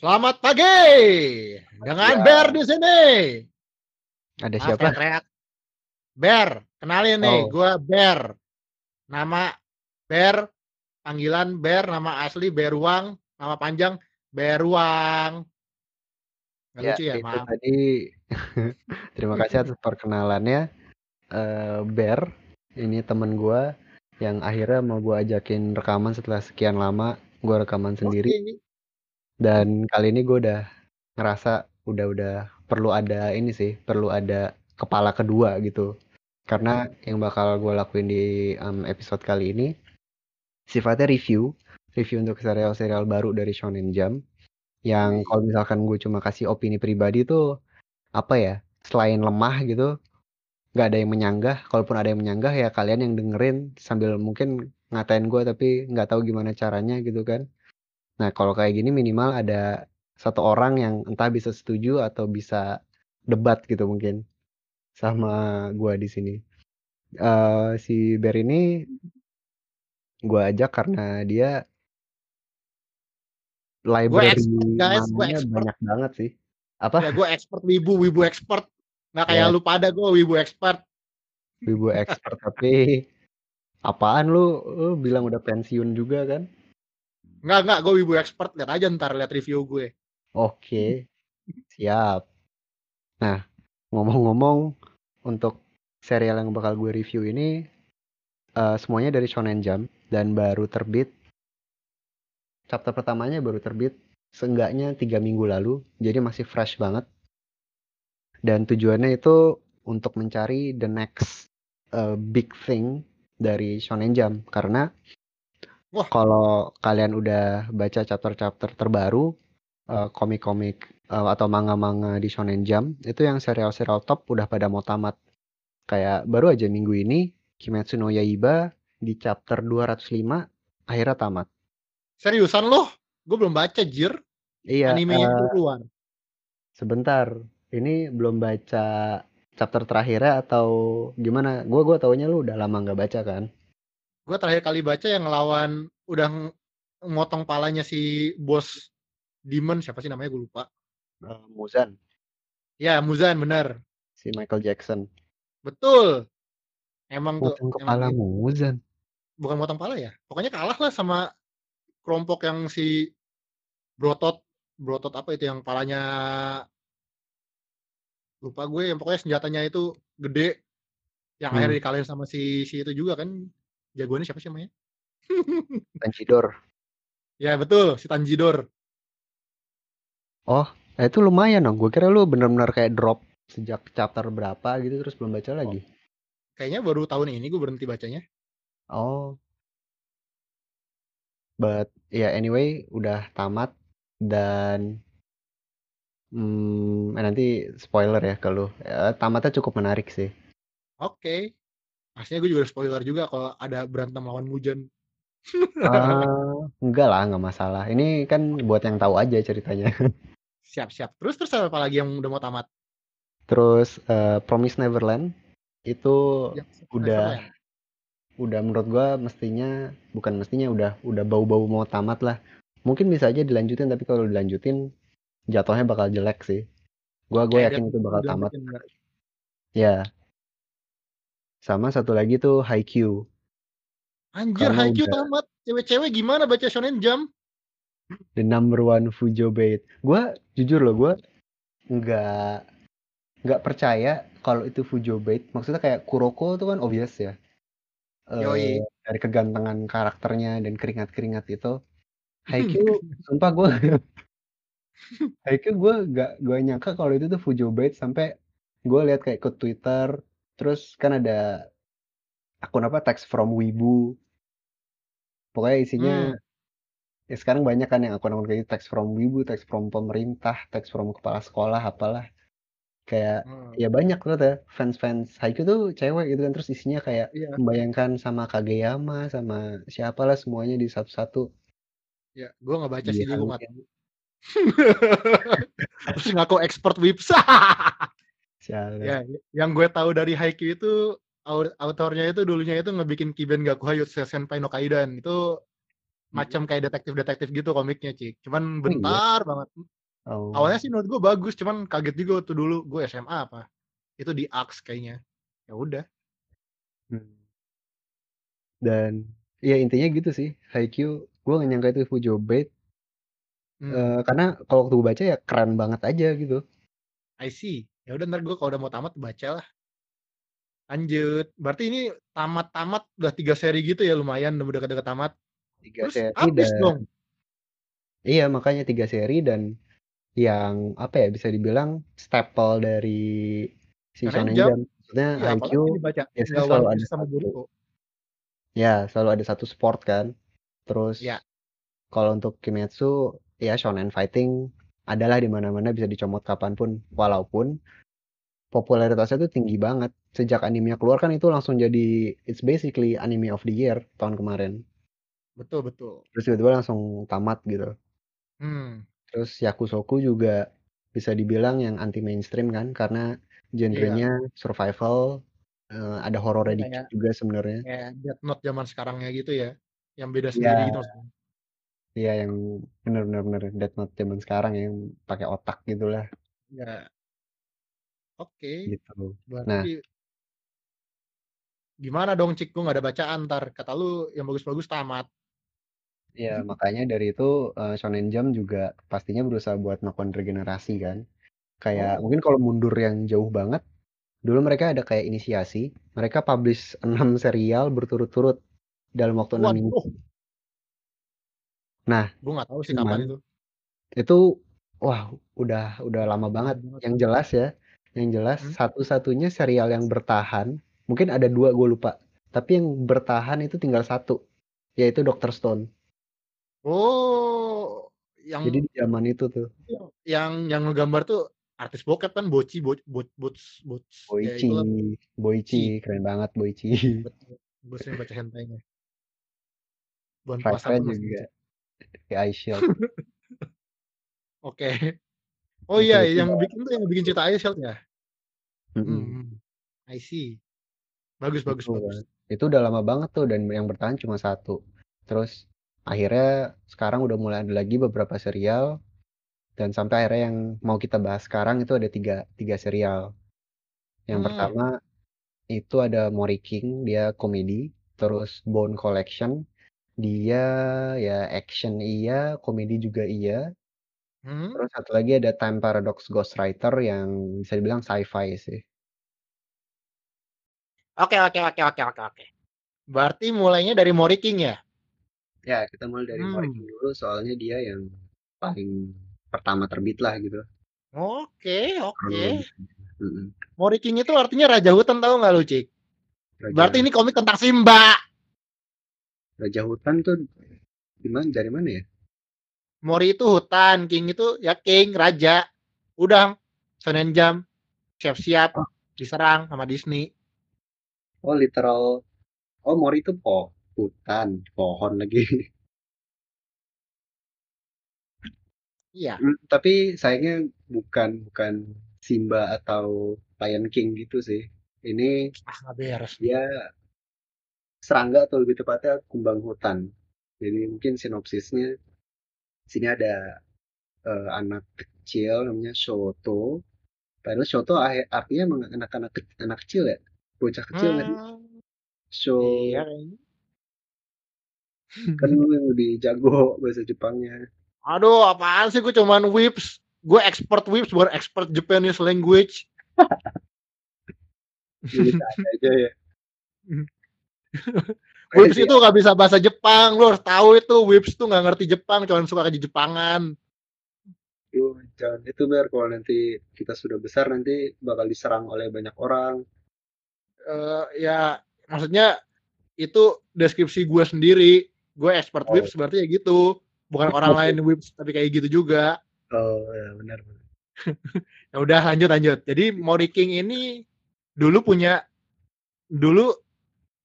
Selamat pagi dengan Ya. Bear di sini. Ada Maaf siapa? ya teriak. Bear, kenalin nih, Oh. gua Bear. Nama Bear, panggilan Bear, nama asli Beruang, nama panjang Beruang. Nggak Ya, lucu ya, itu maaf. tadi terima kasih atas perkenalannya. Eh, Bear, ini temen gua yang akhirnya mau gua ajakin rekaman setelah sekian lama. Gua rekaman sendiri Oke. Dan kali ini gua udah ngerasa udah udah perlu ada ini sih, perlu ada kepala kedua gitu. Karena yang bakal gua lakuin di em, episode kali ini sifatnya review, review untuk serial-serial baru dari Shonen Jump. Yang kalau misalkan gue cuma kasih opini pribadi tuh apa ya? Selain lemah gitu, nggak ada yang menyanggah. Kalaupun ada yang menyanggah ya kalian yang dengerin sambil mungkin ngatain gue tapi nggak tahu gimana caranya gitu kan. Nah kalau kayak gini minimal ada satu orang yang entah bisa setuju atau bisa debat gitu mungkin sama gue di sini. Eh si Ber ini gue ajak karena dia library expert guys, expert. banyak banget sih. Apa? Ya gue expert wibu, wibu expert. Nggak kayak Ya. lu pada gue wibu expert. Wibu expert tapi apaan lu? Lu bilang udah pensiun juga kan? Nggak, nggak, gue wibu expert. Lihat aja ntar, lihat review gue. Oke, siap. Nah, ngomong-ngomong untuk serial yang bakal gue review ini eh, semuanya dari Shonen Jump dan baru terbit. Chapter pertamanya baru terbit seenggaknya tiga minggu lalu, jadi masih fresh banget. Dan tujuannya itu untuk mencari the next eh, big thing dari Shonen Jump karena Wah. kalau kalian udah baca chapter-chapter terbaru eh, komik-komik eh, atau manga-manga di Shonen Jump itu yang serial-serial top udah pada mau tamat. Kayak baru aja minggu ini Kimetsu no Yaiba di chapter 205 akhirnya tamat. Seriusan loh? Gue belum baca, Jir. Iya, Animenya eh, itu keluar. sebentar. Ini belum baca chapter terakhirnya atau gimana? Gua gua taunya lu udah lama nggak baca kan? Gue terakhir kali baca yang ngelawan udah ng- ngotong palanya si bos Demon siapa sih namanya gue lupa. Eh, Muzan, Ya Muzan bener. si Michael Jackson. Betul. Emang tuh Motong emang kepala dia- Muzan. bukan motong pala ya. Pokoknya kalah lah sama kelompok yang si Brotot Brotot apa itu yang palanya lupa gue yang pokoknya senjatanya itu gede yang Hmm. akhirnya dikalahin sama si si itu juga kan jagoannya siapa sih namanya? Tanjidor. Ya betul si Tanjidor. Oh, eh, itu lumayan dong. Gue kira lu bener-bener kayak drop sejak chapter berapa gitu terus belum baca lagi. Kayaknya baru tahun ini gue berhenti bacanya. Oh. But ya anyway udah tamat dan hmm, eh, nanti spoiler ya kalau eh, tamatnya cukup menarik sih. Oke. Pastinya gue juga spoiler juga kalau ada berantem lawan Mujan. Eh, enggak lah, enggak masalah. Ini kan buat yang tahu aja ceritanya. Siap-siap. Terus terus apa lagi yang udah mau tamat? Terus eh, Promise Neverland itu Ya, udah Neverland. udah menurut gua mestinya bukan mestinya udah udah bau-bau mau tamat lah. Mungkin bisa aja dilanjutin tapi kalau dilanjutin jatuhnya bakal jelek sih. Gua gue Kayak yakin itu bakal tamat. Ya. Sama satu lagi tuh Haikyuu. Anjir, Karena Haikyuu udah- tamat. Cewek-cewek gimana baca Shonen Jump? The number one Fujo bait. Gua jujur loh, gua nggak nggak percaya kalau itu Fujo bait. Maksudnya kayak Kuroko tuh kan obvious ya. Eh, Yoi. dari kegantengan karakternya dan keringat-keringat itu. Haikyuu, sumpah gue Haikyuu gue gak gue nyangka kalau itu tuh Fujo bait sampai gue lihat kayak ke Twitter, terus kan ada akun apa text from Wibu. Pokoknya isinya Hmm. ya sekarang banyak kan yang akun-akun kayak gitu, text from Wibu, text from pemerintah, text from kepala sekolah, apalah. Kayak Hmm. ya banyak tuh ya fans-fans Haikyuu tuh cewek gitu kan terus isinya kayak Iya. membayangkan sama Kageyama sama siapalah semuanya di satu-satu. Ya, gue nggak baca sih, Iya, gue nggak mungkin. tahu. Terus ngaku expert whips. Sialan. ya, yang gue tahu dari Haikyuu itu au- autornya itu dulunya itu ngebikin Kiben Gakuha Yotsuya Senpai no Kaidan. Itu macam kayak detektif-detektif gitu komiknya, Cik. Cuman Oh, iya? bentar banget. Oh. Awalnya sih menurut gue bagus, cuman kaget juga waktu dulu gue SMA apa. Itu di AX kayaknya. Ya udah. Hmm. Dan ya intinya gitu sih, Haikyuu gue gak nyangka itu Fujo Bait. Hmm. Eh, karena kalau waktu gue baca ya keren banget aja gitu. I see. Ya udah ntar gue kalau udah mau tamat baca lah. Lanjut. Berarti ini tamat-tamat udah tiga seri gitu ya lumayan udah dekat-dekat tamat. Tiga Terus seri habis dan dong. iya makanya tiga seri dan yang apa ya bisa dibilang staple dari si Shonen Jump. Maksudnya apalagi Haikyuu dibaca. Tinggal selalu ada sama satu. Ya, selalu ada satu sport kan. Terus Ya. kalau untuk Kimetsu ya shonen fighting adalah di mana-mana bisa dicomot kapan pun walaupun popularitasnya tuh tinggi banget sejak animenya keluar kan itu langsung jadi it's basically anime of the year tahun kemarin Betul, betul. terus tiba-tiba langsung tamat gitu Hmm. terus Yakusoku juga bisa dibilang yang anti mainstream kan karena Iya. genrenya survival eh, ada horornya Kayak dikit juga sebenarnya kayak Death Note zaman sekarangnya gitu ya. Yang beda Iya. sendiri gitu maksudnya. Iya yang bener-bener bener Death Note zaman sekarang yang pakai otak gitulah Ya. Oke. gitu. Nah, Berarti gimana dong Cik? Gue gak ada bacaan ntar. Kata lu yang bagus-bagus tamat. ya makanya dari itu eh, Shonen Jump juga pastinya berusaha buat melakukan regenerasi kan. Kayak Oh. mungkin kalau mundur yang jauh banget, dulu mereka ada kayak inisiasi, mereka publish 6 serial berturut-turut dalam waktu 6 minggu. Nah, Gue gak tahu sih kapan cuman itu. itu wah udah udah lama banget. Yang jelas ya, yang jelas Hmm? satu-satunya serial yang bertahan, mungkin ada dua gue lupa, tapi yang bertahan itu tinggal satu, yaitu Dr. Stone. Oh. Yang Jadi di zaman itu tuh, yang yang ngegambar tuh artis bokep kan Boci Bo, Bo, Bots Bots ya Boichi, Boichi, keren banget Boichi. gue sering baca hentainya bulan puasa pun masih juga, Ice Shield. oke oh Itu iya yang bikin tuh yang bikin cerita Ice Shield ya mm-mm. hmm, I see bagus bagus itu bagus itu udah lama banget tuh dan yang bertahan cuma satu. Terus akhirnya sekarang udah mulai ada lagi beberapa serial dan sampai akhirnya yang mau kita bahas sekarang itu ada tiga tiga serial. Yang hmm. pertama itu ada Mori King, dia komedi. Terus Bone Collection, dia ya action iya, komedi juga iya. Hmm? Terus satu lagi ada Time Paradox Ghostwriter yang bisa dibilang sci-fi sih. oke oke oke oke oke oke berarti mulainya dari Mori King ya Ya, kita mulai dari Mori hmm. King dulu soalnya dia yang paling pertama terbit lah gitu. oke oke Kronologisnya. Mori King itu artinya Raja Hutan tahu nggak lu Cik berarti Raja ini komik tentang Simba Raja Hutan tuh di mana dari mana ya? Mori itu hutan, King itu ya King, raja. Udah, Shonen Jump, siap-siap Oh, diserang sama Disney. oh literal. Oh Mori itu po hutan, pohon lagi. Iya. Hmm, tapi sayangnya bukan bukan Simba atau Lion King gitu sih. Ini Ah, beres. dia serangga atau lebih tepatnya kumbang hutan. Jadi mungkin sinopsisnya sini ada eh, anak kecil namanya Shoto. Padahal Shoto artinya anak-anak ke- anak kecil ya, bocah kecil sih? Hmm, So iya kayaknya. kan lu yang lebih jago bahasa Jepangnya. Aduh, apaan sih gue cuman whips. Gue expert whips, bukan expert Japanese language. Jadi aja ya. whips Crazy itu nggak bisa bahasa Jepang. Lo harus tahu itu whips tuh nggak ngerti Jepang, cuman suka kerja Jepangan. Aduh, jangan itu Ber, kalau nanti kita sudah besar nanti bakal diserang oleh banyak orang. Eh, ya, maksudnya itu deskripsi gue sendiri. Gue expert Oh, whips berarti ya gitu. Bukan orang lain whips tapi kayak gitu juga. oh ya benar. benar. Ya udah lanjut lanjut. Jadi Mori King ini dulu punya dulu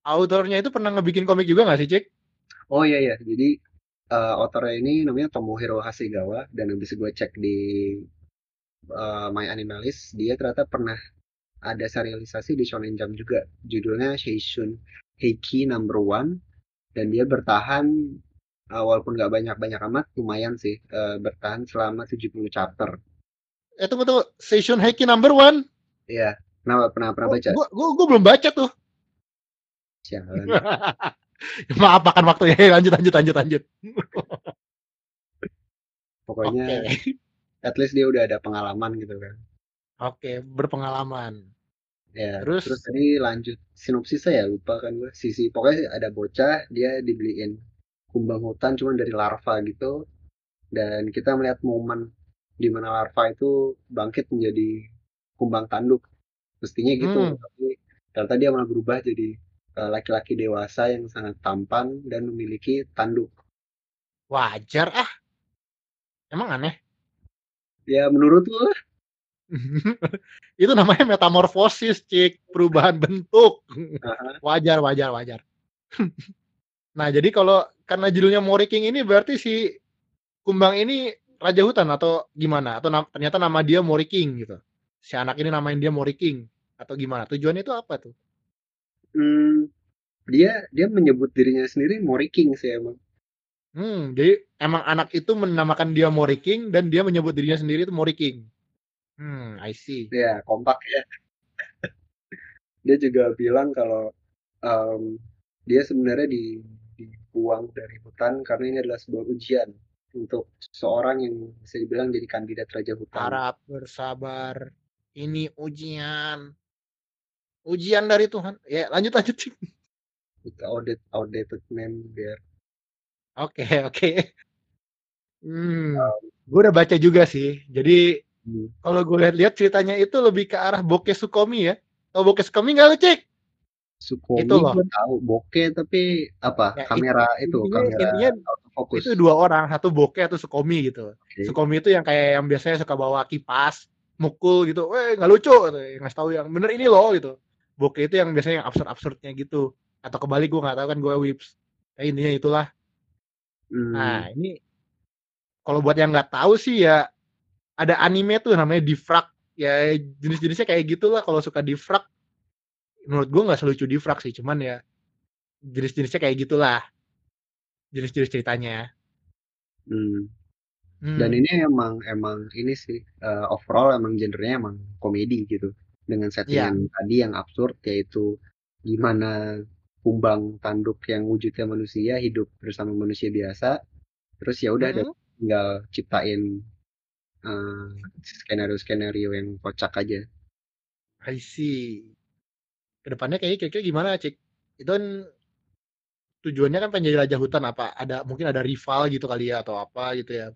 autornya itu pernah ngebikin komik juga nggak sih, Cik? Oh iya ya, jadi eh, autornya ini namanya Tomohiro Hasegawa dan habis gue cek di eh, My Animalist, dia ternyata pernah ada serialisasi di Shonen Jump juga. Judulnya Seishun Heiki Number One dan dia bertahan uh, walaupun nggak banyak-banyak amat, lumayan sih uh, bertahan selama 70 chapter. Eh tunggu tunggu, Seishun Heiki number one. Iya, kenapa pernah pernah baca? Gua, gua, gua belum baca tuh. Sialan. Maaf makan waktunya. Lanjut lanjut lanjut lanjut. Pokoknya Oke. at least dia udah ada pengalaman gitu kan. Oke, berpengalaman. Ya, Terus? terus, tadi lanjut sinopsisnya ya lupa kan gue. Sisi pokoknya ada bocah dia dibeliin kumbang hutan cuma dari larva gitu dan kita melihat momen di mana larva itu bangkit menjadi kumbang tanduk. Mestinya gitu, Hmm. tapi ternyata dia malah berubah jadi laki-laki dewasa yang sangat tampan dan memiliki tanduk. Wajar ah. Emang aneh. Ya menurut lo lah. itu namanya metamorfosis, cik, perubahan bentuk. Wajar, wajar, wajar. nah, jadi kalau karena judulnya Mori King ini berarti si kumbang ini raja hutan atau gimana? Atau na- ternyata nama dia Mori King gitu. Si anak ini namain dia Mori King atau gimana? Tujuannya itu apa tuh? Hmm, dia dia menyebut dirinya sendiri Mori King sih emang. Hmm, jadi emang anak itu menamakan dia Mori King dan dia menyebut dirinya sendiri itu Mori King. Hmm, I see. Ya, kompak ya. dia juga bilang kalau um, dia sebenarnya di, dibuang dari hutan karena ini adalah sebuah ujian untuk seorang yang bisa dibilang jadi kandidat raja hutan. Harap bersabar. Ini ujian. Ujian dari Tuhan. Ya, lanjut lanjut. Itu outdated, outdated name biar Oke, oke. Hmm, gue udah baca juga sih. Jadi hmm, kalau gue lihat-lihat ceritanya itu lebih ke arah Boke Sukomi ya. Tau Boke Sukomi nggak lu, Cik? Sukomi Itu loh. gue tahu bokeh tapi apa Ya, kamera itu intinya- kamera intinya autofocus. Itu dua orang, satu Boke atau Sukomi gitu. Oke. Sukomi itu yang kayak yang biasanya suka bawa kipas, mukul gitu. Weh, nggak lucu gitu. Ngasih tahu yang bener ini loh gitu. Boke itu yang biasanya yang absurd-absurdnya gitu. Atau kebalik gue nggak tahu kan gue whips. Ya, intinya itulah. Hmm, Nah, ini kalau buat yang nggak tahu sih ya ada anime tuh namanya Difrak. Ya jenis-jenisnya kayak gitulah kalau suka Difrak. Menurut gue nggak selucu Difrak sih, cuman ya jenis-jenisnya kayak gitulah. Jenis-jenis ceritanya. hmm. Hmm. Dan ini emang emang ini sih uh, overall emang genrenya emang komedi gitu dengan settingan tadi yang absurd yaitu gimana kumbang tanduk yang wujudnya manusia hidup bersama manusia biasa terus ya udah Mhm. ada tinggal ciptain uh, skenario-skenario yang kocak aja. I see. Ke depannya kayaknya kira-kira gimana, Cik? Itu kan tujuannya kan raja hutan apa? Ada mungkin ada rival gitu kali ya atau apa gitu ya?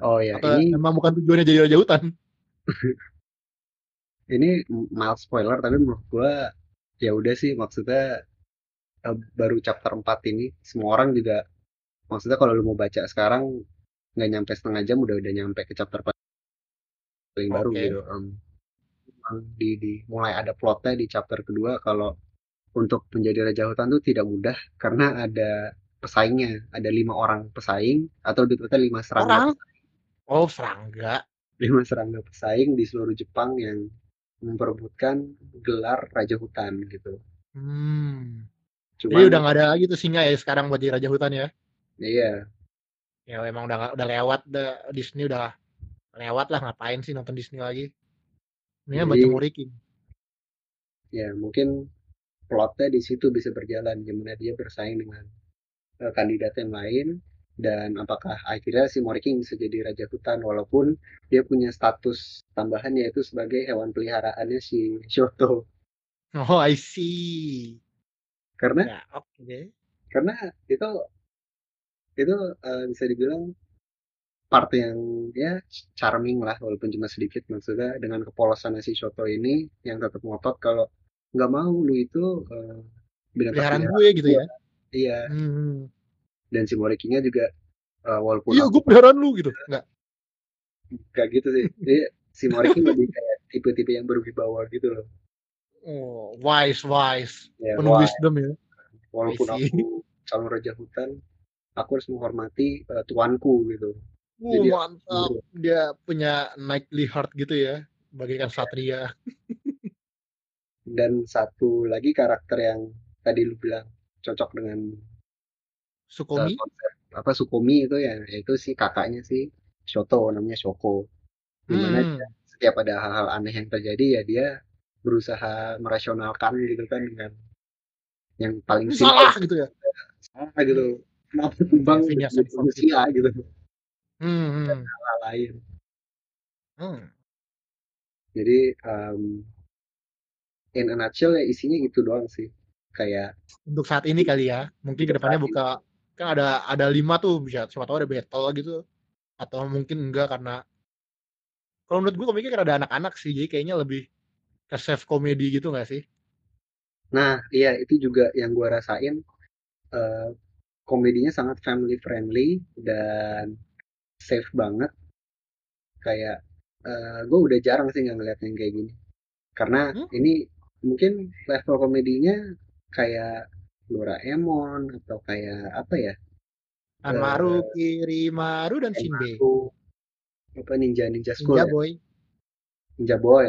Oh ya Atau ini emang bukan tujuannya jadi raja hutan? ini mild spoiler tapi menurut gua ya udah sih maksudnya uh, baru chapter 4 ini semua orang juga maksudnya kalau lu mau baca sekarang nggak nyampe setengah jam udah udah nyampe ke chapter paling baru Oke. gitu um, di, di mulai ada plotnya di chapter kedua kalau untuk menjadi raja hutan tuh tidak mudah karena ada pesaingnya ada lima orang pesaing atau ditutupnya lima serangga Orang? Oh, serangga. lima serangga pesaing di seluruh Jepang yang memperebutkan gelar raja hutan gitu Hmm. cuman Jadi udah nggak ada lagi tuh singa ya sekarang buat jadi raja hutan ya? iya Ya emang udah udah lewat udah Disney udah lewat lah ngapain sih nonton Disney lagi? Ini baca King. ya mungkin plotnya di situ bisa berjalan gimana dia bersaing dengan eh, kandidat yang lain dan apakah akhirnya si Moriking bisa jadi raja hutan walaupun dia punya status tambahan yaitu sebagai hewan peliharaannya si Shoto Oh, I see. karena Ya, oke. karena itu itu eh, bisa dibilang part yang ya charming lah walaupun cuma sedikit maksudnya dengan kepolosan si Shoto ini yang tetap ngotot kalau nggak mau lu itu eh, binatang Peliharaan peliharaan gue gitu ya. iya Hmm. Dan si Morikingnya juga eh, walaupun Iya, gue peliharaan lu gitu. Enggak. nggak gitu sih dia si Moriking lebih kayak tipe-tipe yang berwibawa gitu loh Oh, wise, wise. ya Penuh wah, wisdom ya. walaupun aku calon raja hutan aku harus menghormati eh, tuanku gitu Uh, Jadi, mantap. Dia punya knightly heart gitu ya. Bagaikan satria. dan satu lagi karakter yang tadi lu bilang cocok dengan Sukomi. konsep apa Sukomi itu ya itu si kakaknya si Shoto namanya Shoko di mana dia Hmm. setiap ada hal-hal aneh yang terjadi ya dia berusaha merasionalkan gitu kan dengan yang paling salah gitu ya. salah Hmm. gitu kenapa Phineas and jadi Ferb manusia gitu Hmm. dan hmm. hal lain Hmm. jadi um, in a nutshell ya isinya itu doang sih kayak Untuk saat ini kali ya. Mungkin ke depannya buka kan ada ada lima tuh bisa siapa tahu ada battle gitu atau mungkin enggak karena kalau menurut gue komiknya kan ada anak-anak sih jadi kayaknya lebih ke safe komedi gitu nggak sih? nah iya itu juga yang gua rasain eh, komedinya sangat family friendly dan safe banget kayak eh gue udah jarang sih nggak ngeliat yang kayak gini karena Hmm? ini mungkin level komedinya kayak Doraemon atau kayak apa ya Anmaru, Kirimaru dan Shinbe. Naruto, apa Ninja Ninja School Ninja ya? Boy. Ninja Boy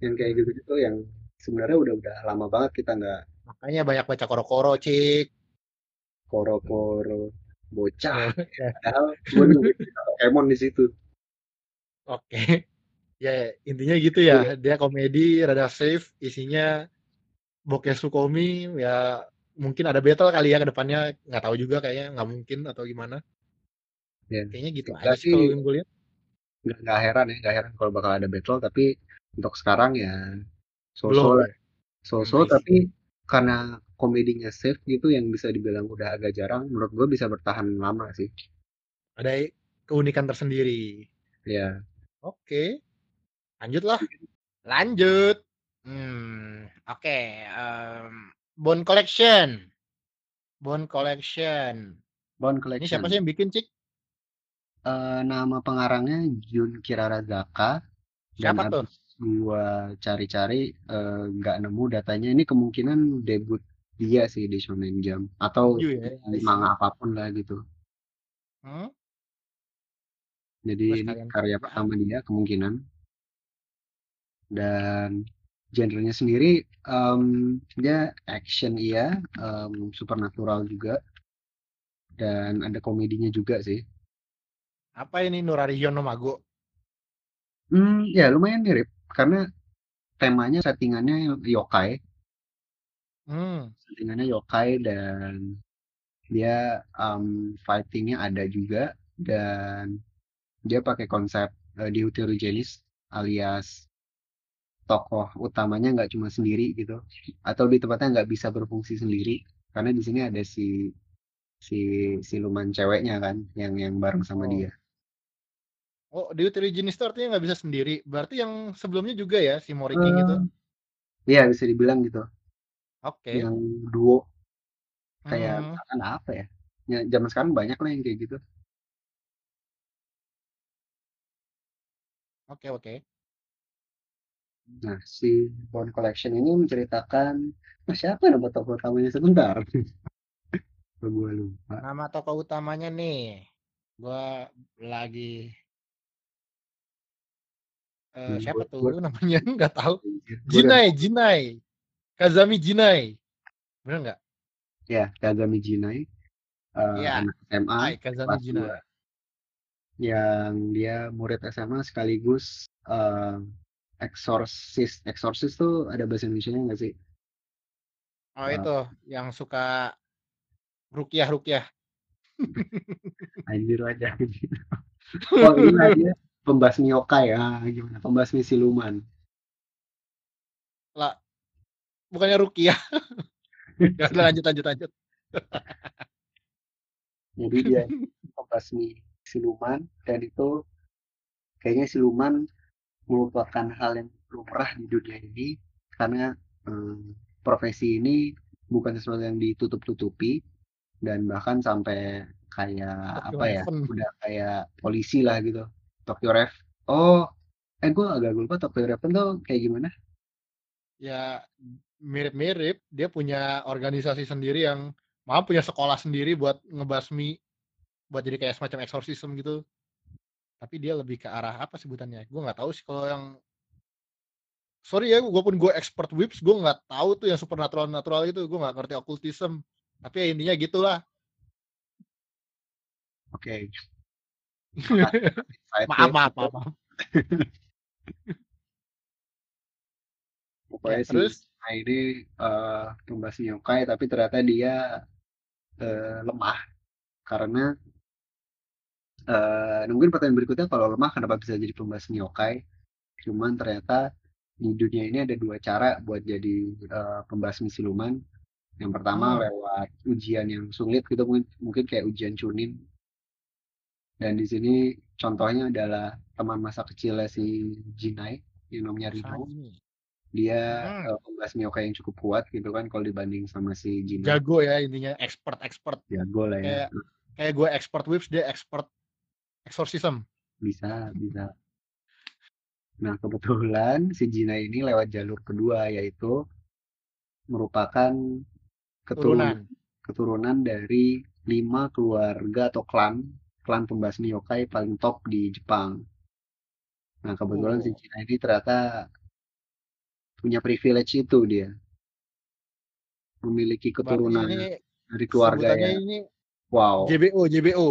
yang kayak Hmm. gitu-gitu yang sebenarnya udah udah lama banget kita nggak Makanya banyak baca koro-koro, Cik. koro-koro bocah Ya, padahal gue nungguin cerita Pokemon di situ Oke. Ya, intinya gitu ya. Dia komedi, rada safe, isinya bokeh Sukomi, ya mungkin ada battle kali ya ke depannya. Nggak tahu juga kayaknya, nggak mungkin atau gimana. ya Kayaknya gitu aja sih kalau yang gue lihat. nggak nggak heran ya nggak heran kalau bakal ada battle tapi untuk sekarang ya so-so lah. so-so tapi karena komedinya safe gitu yang bisa dibilang udah agak jarang menurut gue bisa bertahan lama sih Ada keunikan tersendiri. ya Oke. Lanjut lah. Lanjut. Hmm, oke. em, Bone Collection. Bone Collection. Bone Ini Collection siapa sih yang bikin, Cik? Eh, nama pengarangnya Jun Kirarazaka dan Siapa tuh? gua cari-cari eh, nggak nemu datanya ini kemungkinan debut dia sih di Shonen Jump atau Yu ya, manga apa pun lah gitu Hmm? jadi ini karya cari. pertama dia kemungkinan dan genrenya sendiri em, dia action iya em, supernatural juga. Dan ada komedinya juga sih. Apa ini Nurarion no Mago? hmm ya lumayan mirip. Karena temanya settingannya yokai. Hmm. settingannya yokai dan dia um, fightingnya ada juga. Dan dia pakai konsep uh, deuterogenis alias tokoh utamanya nggak cuma sendiri gitu atau di tempatnya nggak bisa berfungsi sendiri karena di sini ada si si siluman ceweknya kan yang yang bareng sama Oh. dia Oh, Deuterogenis itu artinya nggak bisa sendiri. Berarti yang sebelumnya juga ya, si Mori King itu. Eh, Iya bisa dibilang gitu Oke. yang duo kayak Hmm. misalkan apa ya ya zaman sekarang banyak lah yang kayak gitu Oke, oke. Nah, si Bone Collection ini menceritakan nah, siapa nama tokoh utamanya sebentar. Gue lupa. Nama tokoh utamanya nih. Gua lagi eh Hmm, siapa gua- gua- tuh namanya? Nggak tahu. Gua Jinai, Jinai. Kazami Jinai. Bener nggak? Ya, Kagami Jinai. eh, Iya. anak SMA Hai, Kazami Jinai. yang dia murid SMA sekaligus eh, eksorsis. Eksorsis tuh ada bahasa Indonesia nggak sih? Oh, Ah. itu yang suka rukiah-rukiah. Anjir aja. oh iya dia pembasmi yokai ah gimana? Pembasmi siluman. Lah, bukannya rukiah. ya udah lanjut lanjut lanjut. Jadi dia pembasmi siluman dan itu kayaknya siluman merupakan hal yang lumrah di dunia ini karena eh, profesi ini bukan sesuatu yang ditutup-tutupi dan bahkan sampai kayak Tokyo apa ya Raven. udah kayak polisi lah gitu Tokyo Rev oh eh gue agak lupa Tokyo Raven tuh kayak gimana Ya mirip-mirip. Dia punya organisasi sendiri yang malah punya sekolah sendiri buat ngebasmi buat jadi kayak semacam exorcism gitu. Tapi dia lebih ke arah apa sebutannya? Gue nggak tahu sih kalau yang sorry ya, gue pun gue expert whips, gue nggak tahu tuh yang supernatural natural itu, gue nggak ngerti occultism. Tapi ya intinya gitulah. Oke. Maaf maaf maaf maaf. Pokoknya Ya, si terus? Jinai ini, eee, pembasmi yokai tapi ternyata dia, eee, lemah karena eee, nungguin pertanyaan berikutnya kalau lemah kenapa bisa jadi pembasmi yokai. Cuman ternyata di dunia ini ada 2 cara buat jadi, eee, pembasmi siluman. Yang pertama Hmm. lewat ujian yang sulit gitu mungkin mungkin kayak ujian Chunin. Dan di sini contohnya adalah teman masa kecilnya si Jinai yang namanya Rino. Dia, Mhm. eee, pembasmi yokai yang cukup kuat gitu kan kalau dibanding sama si Jinai. Jago ya intinya, expert-expert. Jago lah ya. Kayak kayak gue expert whips, dia expert exorcism. Bisa bisa. Nah, kebetulan si Jinai ini lewat jalur kedua yaitu merupakan keturunan Turunan. keturunan dari 5 keluarga atau klan, klan pembasmi yokai paling top di Jepang. Nah, kebetulan si Oh. Jinai ini ternyata punya privilege itu dia. Memiliki keturunan dari keluarga sebutannya yang ini wow. JBO JBO.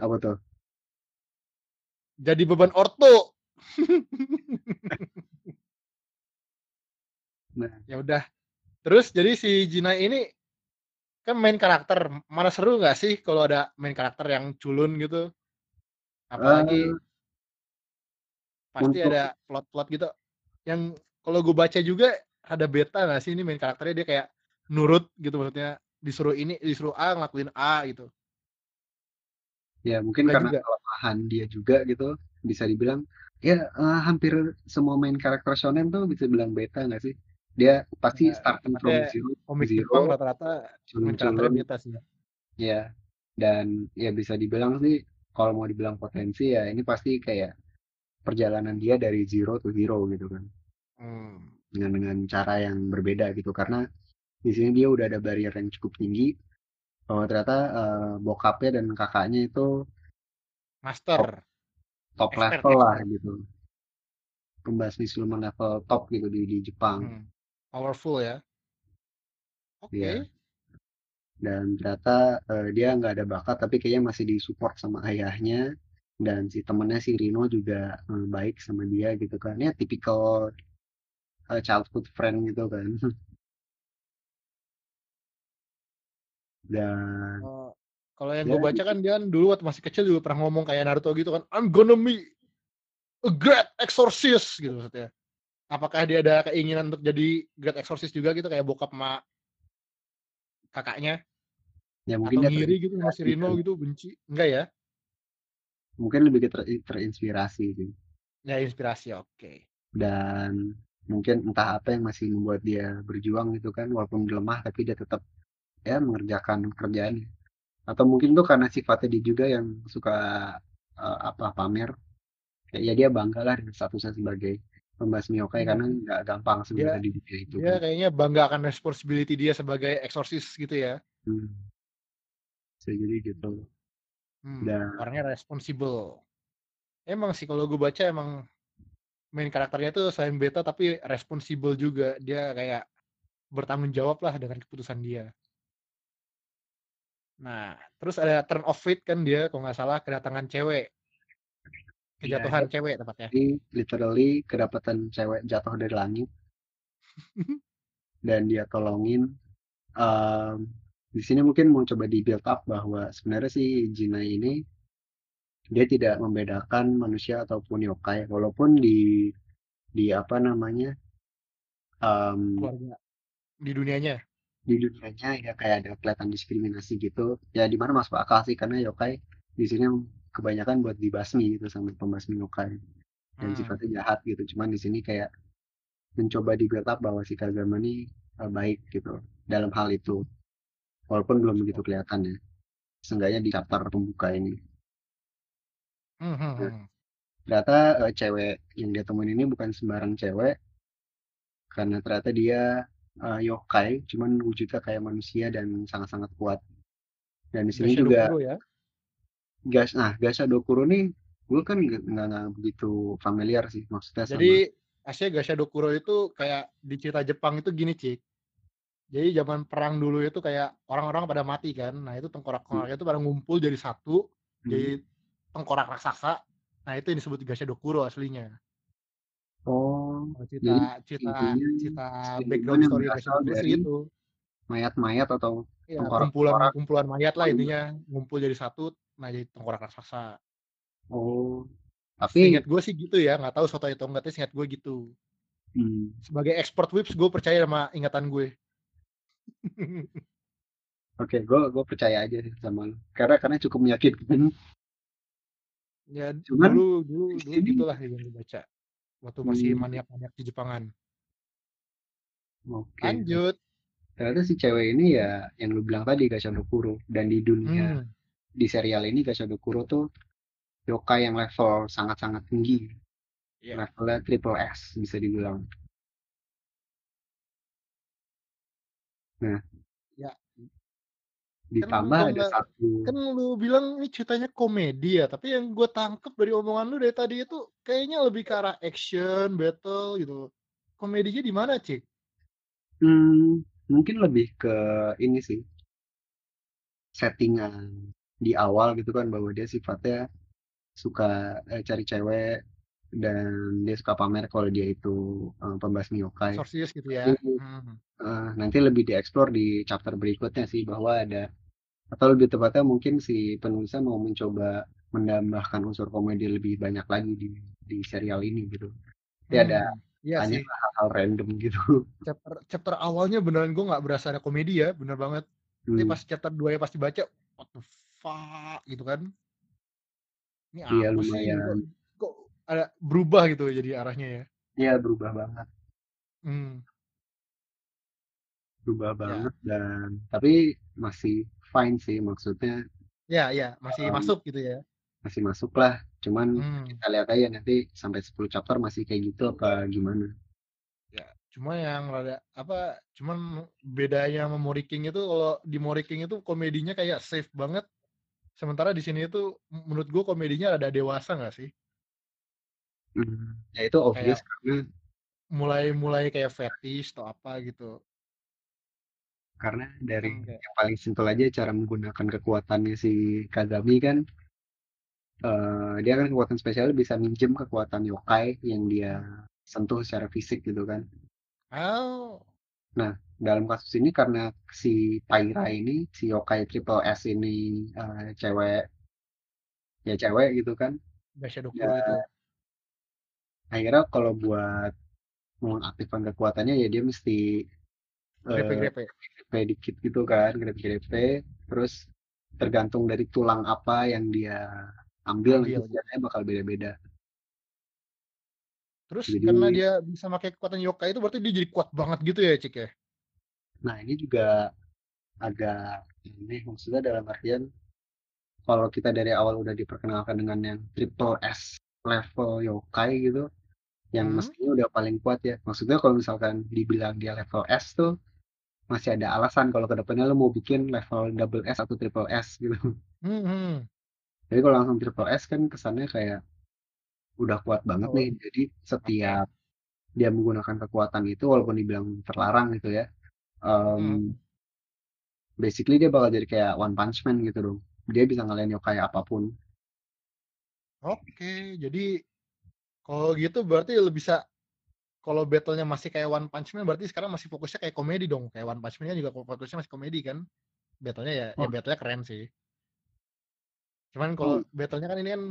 Apa tuh? Jadi beban orto. Nah, Ya udah. Terus jadi si Jinai ini kan main karakter, mana seru nggak sih kalau ada main karakter yang culun gitu? Apalagi eee pasti Untuk ada plot-plot gitu. Yang kalau gue baca juga ada beta nggak sih ini main karakternya dia kayak nurut gitu maksudnya disuruh ini disuruh A ngelakuin A gitu. Ya mungkin karena juga? kelemahan dia juga gitu, bisa dibilang ya, eee, hampir semua main karakter shonen tuh bisa bilang beta nggak sih? Dia pasti Nah, starting from zero komik Jepang zero, rata-rata main karakternya culun-culun beta sih. Iya, dan ya bisa dibilang sih kalau mau dibilang potensi ya ini pasti kayak perjalanan dia dari zero to hero gitu kan. Mmm. Dengan dengan cara yang berbeda gitu karena di sini dia udah ada barrier yang cukup tinggi bahwa ternyata, eee, bokapnya dan kakaknya itu top Master. top Expert level lah expert. gitu. Pembasmi siluman level top gitu di di Jepang. Hmm, powerful ya. Iya. Oke. Dan ternyata, eee, dia nggak ada bakat tapi kayaknya masih di-support sama ayahnya dan si temennya si Rino juga, eee, baik sama dia gitu kan, ya tipikal, eee, childhood friend gitu kan. Dan Eee, kalau yang ya gue baca gitu. kan dia kan dulu waktu masih kecil juga pernah ngomong kayak Naruto gitu kan, "I'm gonna be a great exorcist," gitu maksudnya. Apakah dia ada keinginan untuk jadi great exorcist juga gitu kayak bokap sama kakaknya? Ya mungkin Atau dia ngiri gitu terinspirasi Rino gitu, benci? Enggak ya? Mungkin lebih ter terinspirasi sih. Ya inspirasi, oke. Dan mungkin entah apa yang masih membuat dia berjuang gitu kan, walaupun lemah tapi dia tetap ya mengerjakan pekerjaannya. Atau mungkin tuh karena sifatnya dia juga yang suka, eee, apa, pamer. Kayak ya dia banggalah dengan statusnya sebagai pembasmi yokai karena Hmm. nggak gampang Dia sebenarnya di dunia itu dia kan. kayaknya bangga akan responsibility dia sebagai exorcist gitu ya? Hmm. Jadi gitu. Hmm, Dan orangnya responsible. Emang sih kalau gue baca emang main karakternya tuh selain beta tapi responsible juga. Dia kayak bertanggung jawab lah dengan keputusan dia. Nah, terus ada turn of fate kan dia kalau nggak salah kedatangan cewek. Iya, Kejatuhan cewek tepatnya. jadi literally kedapatan cewek jatuh dari langit. Dan dia tolongin, mmm, di sini mungkin mau coba di-build up bahwa sebenarnya si Jinai ini dia tidak membedakan manusia ataupun yokai walaupun di di apa namanya, mmm Keluarga. Di dunianya? Di dunianya ya kayak ada kelihatan diskriminasi gitu, ya di mana masuk akal sih karena yokai di sini kebanyakan buat dibasmi gitu sama pembasmi yokai. Dan Hmm. sifatnya jahat gitu, cuman di sini kayak mencoba up bahwa si Kazama nih, eee, baik gitu dalam hal itu. Walaupun belum begitu kelihatan ya. Seenggaknya di chapter pembuka ini. Hmm hmm Nah, hmm. ternyata, eee, cewek yang dia temuin ini bukan sembarang cewek. Karena ternyata dia, eee, yokai, cuman wujudnya kayak manusia dan sangat-sangat kuat. Dan di sini Gasha juga Dokuro ya? Gas nah, Gasha Dokuro nih gue kan nggak begitu familiar sih maksudnya sama Jadi aslinya Gasha Dokuro itu kayak di cerita Jepang itu gini, Cik. Jadi zaman perang dulu itu kayak orang-orang pada mati kan. Nah, itu Hmm. tengkorak-tengkoraknya itu pada ngumpul jadi satu, Hmm. jadi tengkorak raksasa. Nah, itu yang disebut Gashadokuro aslinya. Oh, Jadi cerita cerita intinya cerita siluman background yang story berasal dari gitu. mayat-mayat atau Iya, tengkorak-tengkorak kumpulan-kumpulan mayat lah intinya, ngumpul jadi satu, nah jadi tengkorak raksasa. Oh, tapi gue sih gitu ya, nggak tahu soto atau enggak, tapi seingat gue gitu. hmm, Sebagai expert whips, gue percaya sama ingatan gue. oke, gue gue percaya aja sih sama lu. Karena karena cukup meyakinkan. ya Cuman dulu dulu dulu gitulah yang gue baca. Waktu masih hmm, maniak-maniak di Jepangan. oke. Lanjut. Ternyata si cewek ini ya yang lu bilang tadi Gashadokuro dan di dunia Hmm, di serial ini Gashadokuro tuh yokai yang level sangat-sangat tinggi, ya. levelnya triple S bisa dibilang. Nah, ditambah kalau ada satu kan lu bilang ini ceritanya komedi ya, tapi yang gue tangkep dari omongan lu dari tadi itu kayaknya lebih ke arah action, battle gitu. Komedinya di mana, Cik? hmm, mungkin lebih ke ini sih settingan di awal gitu kan bahwa dia sifatnya suka eh, cari cewek dan dia suka pamer kalau dia itu eh, pembasmi yokai. Sorciers gitu ya. Tapi Hmm. eh, nanti lebih dieksplor di chapter berikutnya sih bahwa ada atau lebih tepatnya mungkin si penulisnya mau mencoba menambahkan unsur komedi lebih banyak lagi di di serial ini gitu. Tapi ada Hmm, iya banyak sih. hal-hal random gitu. Chapter chapter awalnya beneran gue nggak berasa ada komedi ya, bener banget. Tapi Hmm, pas chapter 2 ya pasti baca, what the fuck gitu kan. Ini iya apa sih? Ada berubah gitu jadi arahnya ya. Iya berubah banget, Hmm, berubah ya. banget dan tapi masih fine sih maksudnya Ya, ya, masih em, masuk gitu ya. masih masuk lah. Cuman Hmm. kita lihat aja nanti sampai 10 chapter masih kayak gitu apa gimana. Ya, cuma yang rada apa? Cuman bedanya sama Moriking itu kalau di Moriking itu komedinya kayak safe banget. Sementara di sini itu menurut gue komedinya rada dewasa nggak sih? Hmm, ya itu obvious Kayak karena mulai-mulai kayak fetish atau apa gitu. karena dari Kan kayak yang paling simpel aja cara menggunakan kekuatannya si Kagami kan eh, dia kan kekuatan spesial bisa minjem kekuatan yokai yang dia sentuh secara fisik gitu kan. oh, Nah, dalam kasus ini karena si Taira ini, si yokai triple S ini eh, cewek, ya cewek gitu kan. Gashadokuro Ya itu. Akhirnya kalau buat mengaktifkan kekuatannya ya dia mesti eh, Grepe-grepe. grepe dikit gitu kan, grepe-grepe. Terus tergantung dari tulang apa yang dia ambil nanti Ambil. senjatanya bakal beda-beda. Terus Jadi, karena dia bisa pakai kekuatan yokai itu berarti dia jadi kuat banget gitu ya, Cik ya? nah ini juga agak ini maksudnya dalam artian kalau kita dari awal udah diperkenalkan dengan yang triple S level yokai gitu, yang Hmm. mestinya udah paling kuat ya. Maksudnya kalau misalkan dibilang dia level S tuh masih ada alasan kalau ke depannya lo mau bikin level double S atau triple S gitu. Hmm, hmm. Jadi kalau langsung triple S kan kesannya kayak udah kuat banget Oh, nih. Jadi setiap dia menggunakan kekuatan itu walaupun dibilang terlarang gitu ya, Hmm. em, basically dia bakal jadi kayak One Punch Man gitu dong. Dia bisa ngalahin yokai apa pun. Oke, jadi kalau gitu berarti lebih bisa kalau battle-nya masih kayak One Punch Man berarti sekarang masih fokusnya kayak komedi dong. Kayak One Punch Man juga fokusnya masih komedi kan. Battle-nya ya ya Oh, battle-nya keren sih. Cuman kalau oh, battle-nya kan ini kan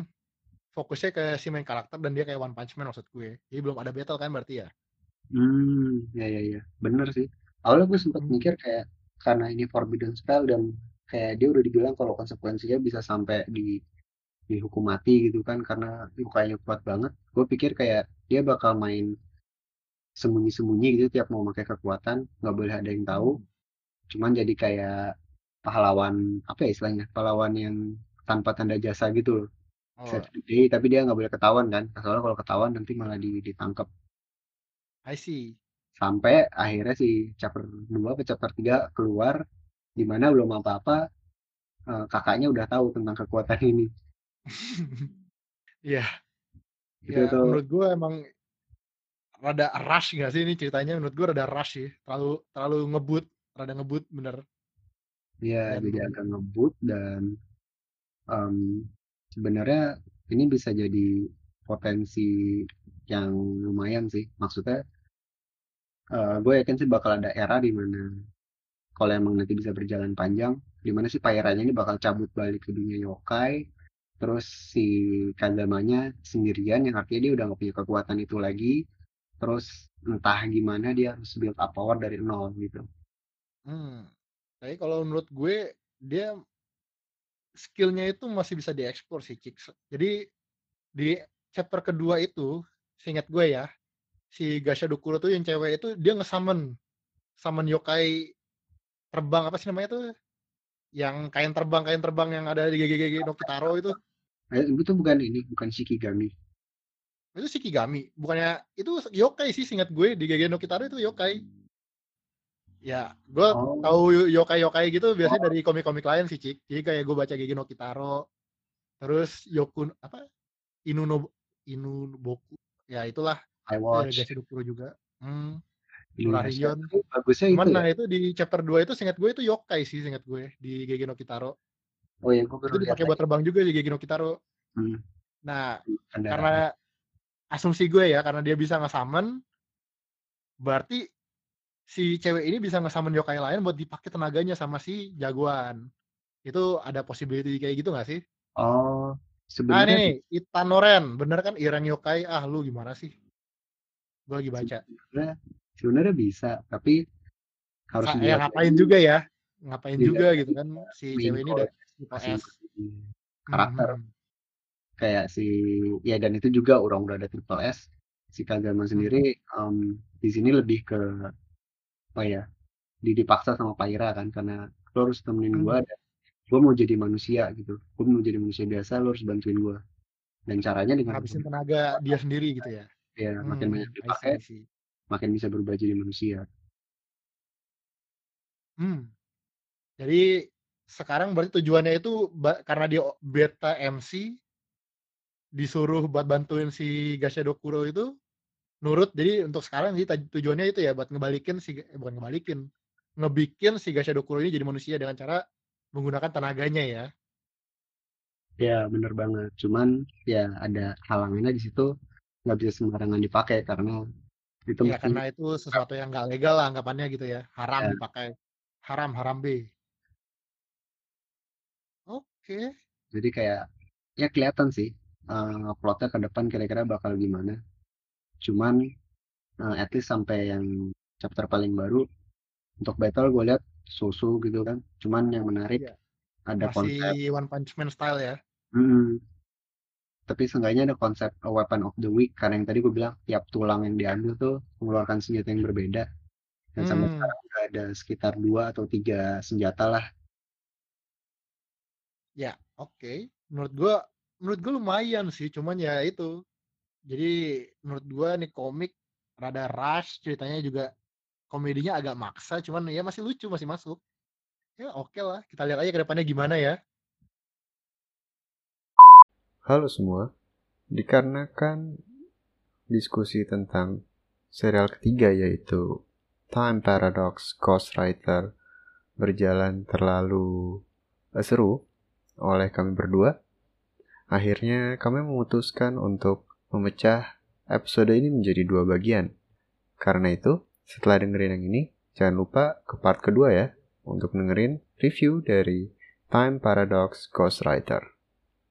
fokusnya ke si main karakter dan dia kayak One Punch Man maksud gue. Jadi belum ada battle kan berarti ya. hmm, ya ya ya, bener sih. Awalnya gue sempat Hmm. mikir kayak karena ini forbidden spell dan kayak dia udah dibilang kalau konsekuensinya bisa sampai di dihukum mati gitu kan karena lukanya kuat banget. Gue pikir kayak dia bakal main sembunyi-sembunyi gitu tiap mau pakai kekuatan nggak boleh ada yang tahu. Hmm. Cuman jadi kayak pahlawan apa ya istilahnya pahlawan yang tanpa tanda jasa gitu loh. Oh, day tapi dia nggak boleh ketahuan kan. Soalnya kalau ketahuan nanti malah di- ditangkap. I see. Sampai akhirnya si chapter 2 ke chapter 3 keluar di mana belum apa-apa eh, kakaknya udah tahu tentang kekuatan ini. Iya, ya tuh menurut gue emang rada rush gak sih ini ceritanya? Menurut gue rada rush sih terlalu terlalu ngebut rada ngebut bener. Ya dan jadi agak ngebut dan em, sebenarnya ini bisa jadi potensi yang lumayan sih. Maksudnya uh, gue yakin sih bakal ada era di mana kalau emang nanti bisa berjalan panjang di mana si Pairanya ini bakal cabut balik ke dunia yokai terus si Kazamanya sendirian yang artinya dia udah gak punya kekuatan itu lagi. Terus entah gimana dia harus build up power dari nol gitu. Hmm. tapi kalau menurut gue dia skillnya itu masih bisa dieksplor sih Cik. Jadi di chapter kedua itu seingat gue ya si Gasha Dokuro tuh yang cewek itu dia ngesummon summon yokai terbang apa sih namanya tuh? Yang kain terbang kain terbang yang ada di GGG no Kitaro itu eh, itu bukan ini bukan Shikigami itu Shikigami bukannya itu yokai sih singkat gue di GGG no Kitaro itu yokai ya gue oh. tahu yokai yokai gitu biasanya oh. dari komik-komik lain sih cik jadi kayak gue baca GGG no Kitaro terus Yokun apa Inu no Inu Boku ya itulah I watch Gashi Dokuro juga hmm. Nurarion bagusnya Cuman itu nah ya? itu di chapter 2 itu singkat gue itu yokai sih singkat gue di Gege no Kitaro oh iya gue itu dipakai buat terbang juga Gege no Kitaro hmm. nah Kendaraan. karena asumsi gue ya karena dia bisa nge-summon berarti si cewek ini bisa nge-summon yokai lain buat dipakai tenaganya sama si jagoan itu ada possibility kayak gitu gak sih oh Sebenarnya nah, nih, Itanoren, bener kan Ireng Yokai? Ah, lu gimana sih? Gue lagi baca. Sebenarnya, sebenarnya bisa, tapi harus Sa ya, ngapain juga ya? Ngapain juga gitu kan si cewek ini udah S. Karakter. Hmm. Kayak si ya dan itu juga orang udah ada triple S. Si Kagama hmm. sendiri um, di sini lebih ke apa ya? Dipaksa sama Paira kan karena lo harus temenin hmm. gua dan gue mau jadi manusia gitu gue mau jadi manusia biasa lo harus bantuin gue dan caranya dengan habisin tenaga dia sendiri gitu ya ya hmm, makin banyak dipakai makin bisa berubah jadi manusia hmm jadi sekarang berarti tujuannya itu karena dia beta MC disuruh buat bantuin si Gashedo Kuro itu nurut jadi untuk sekarang jadi tujuannya itu ya buat ngebalikin si eh, bukan ngebalikin ngebikin si Gashedo Kuro ini jadi manusia dengan cara menggunakan tenaganya ya. Ya bener banget. Cuman ya ada halangannya di situ nggak bisa sembarangan dipakai karena itu ya, karena itu sesuatu yang nggak legal lah anggapannya gitu ya. Haram ya. dipakai. Haram haram B. Oke. Jadi kayak ya kelihatan sih uh, plotnya ke depan kira-kira bakal gimana. Cuman uh, at least sampai yang chapter paling baru untuk battle gue lihat susu gitu kan cuman yang menarik iya. ada Masih konsep One Punch Man style ya hmm, tapi seenggaknya ada konsep a weapon of the week karena yang tadi gue bilang tiap tulang yang diambil tuh mengeluarkan senjata yang berbeda dan hmm. sampai sekarang udah ada sekitar dua atau tiga senjata lah ya oke. Okay. menurut gue menurut gue lumayan sih cuman ya itu. Jadi menurut gue nih komik rada rush ceritanya juga komedinya agak maksa cuman ya masih lucu masih masuk. Ya oke okay lah kita lihat aja ke depannya gimana ya. Halo semua. Dikarenakan diskusi tentang serial ketiga yaitu Time Paradox Ghostwriter berjalan terlalu seru oleh kami berdua akhirnya kami memutuskan untuk memecah episode ini menjadi dua bagian karena itu setelah dengerin yang ini, jangan lupa ke part kedua ya untuk dengerin review dari Time Paradox Ghostwriter.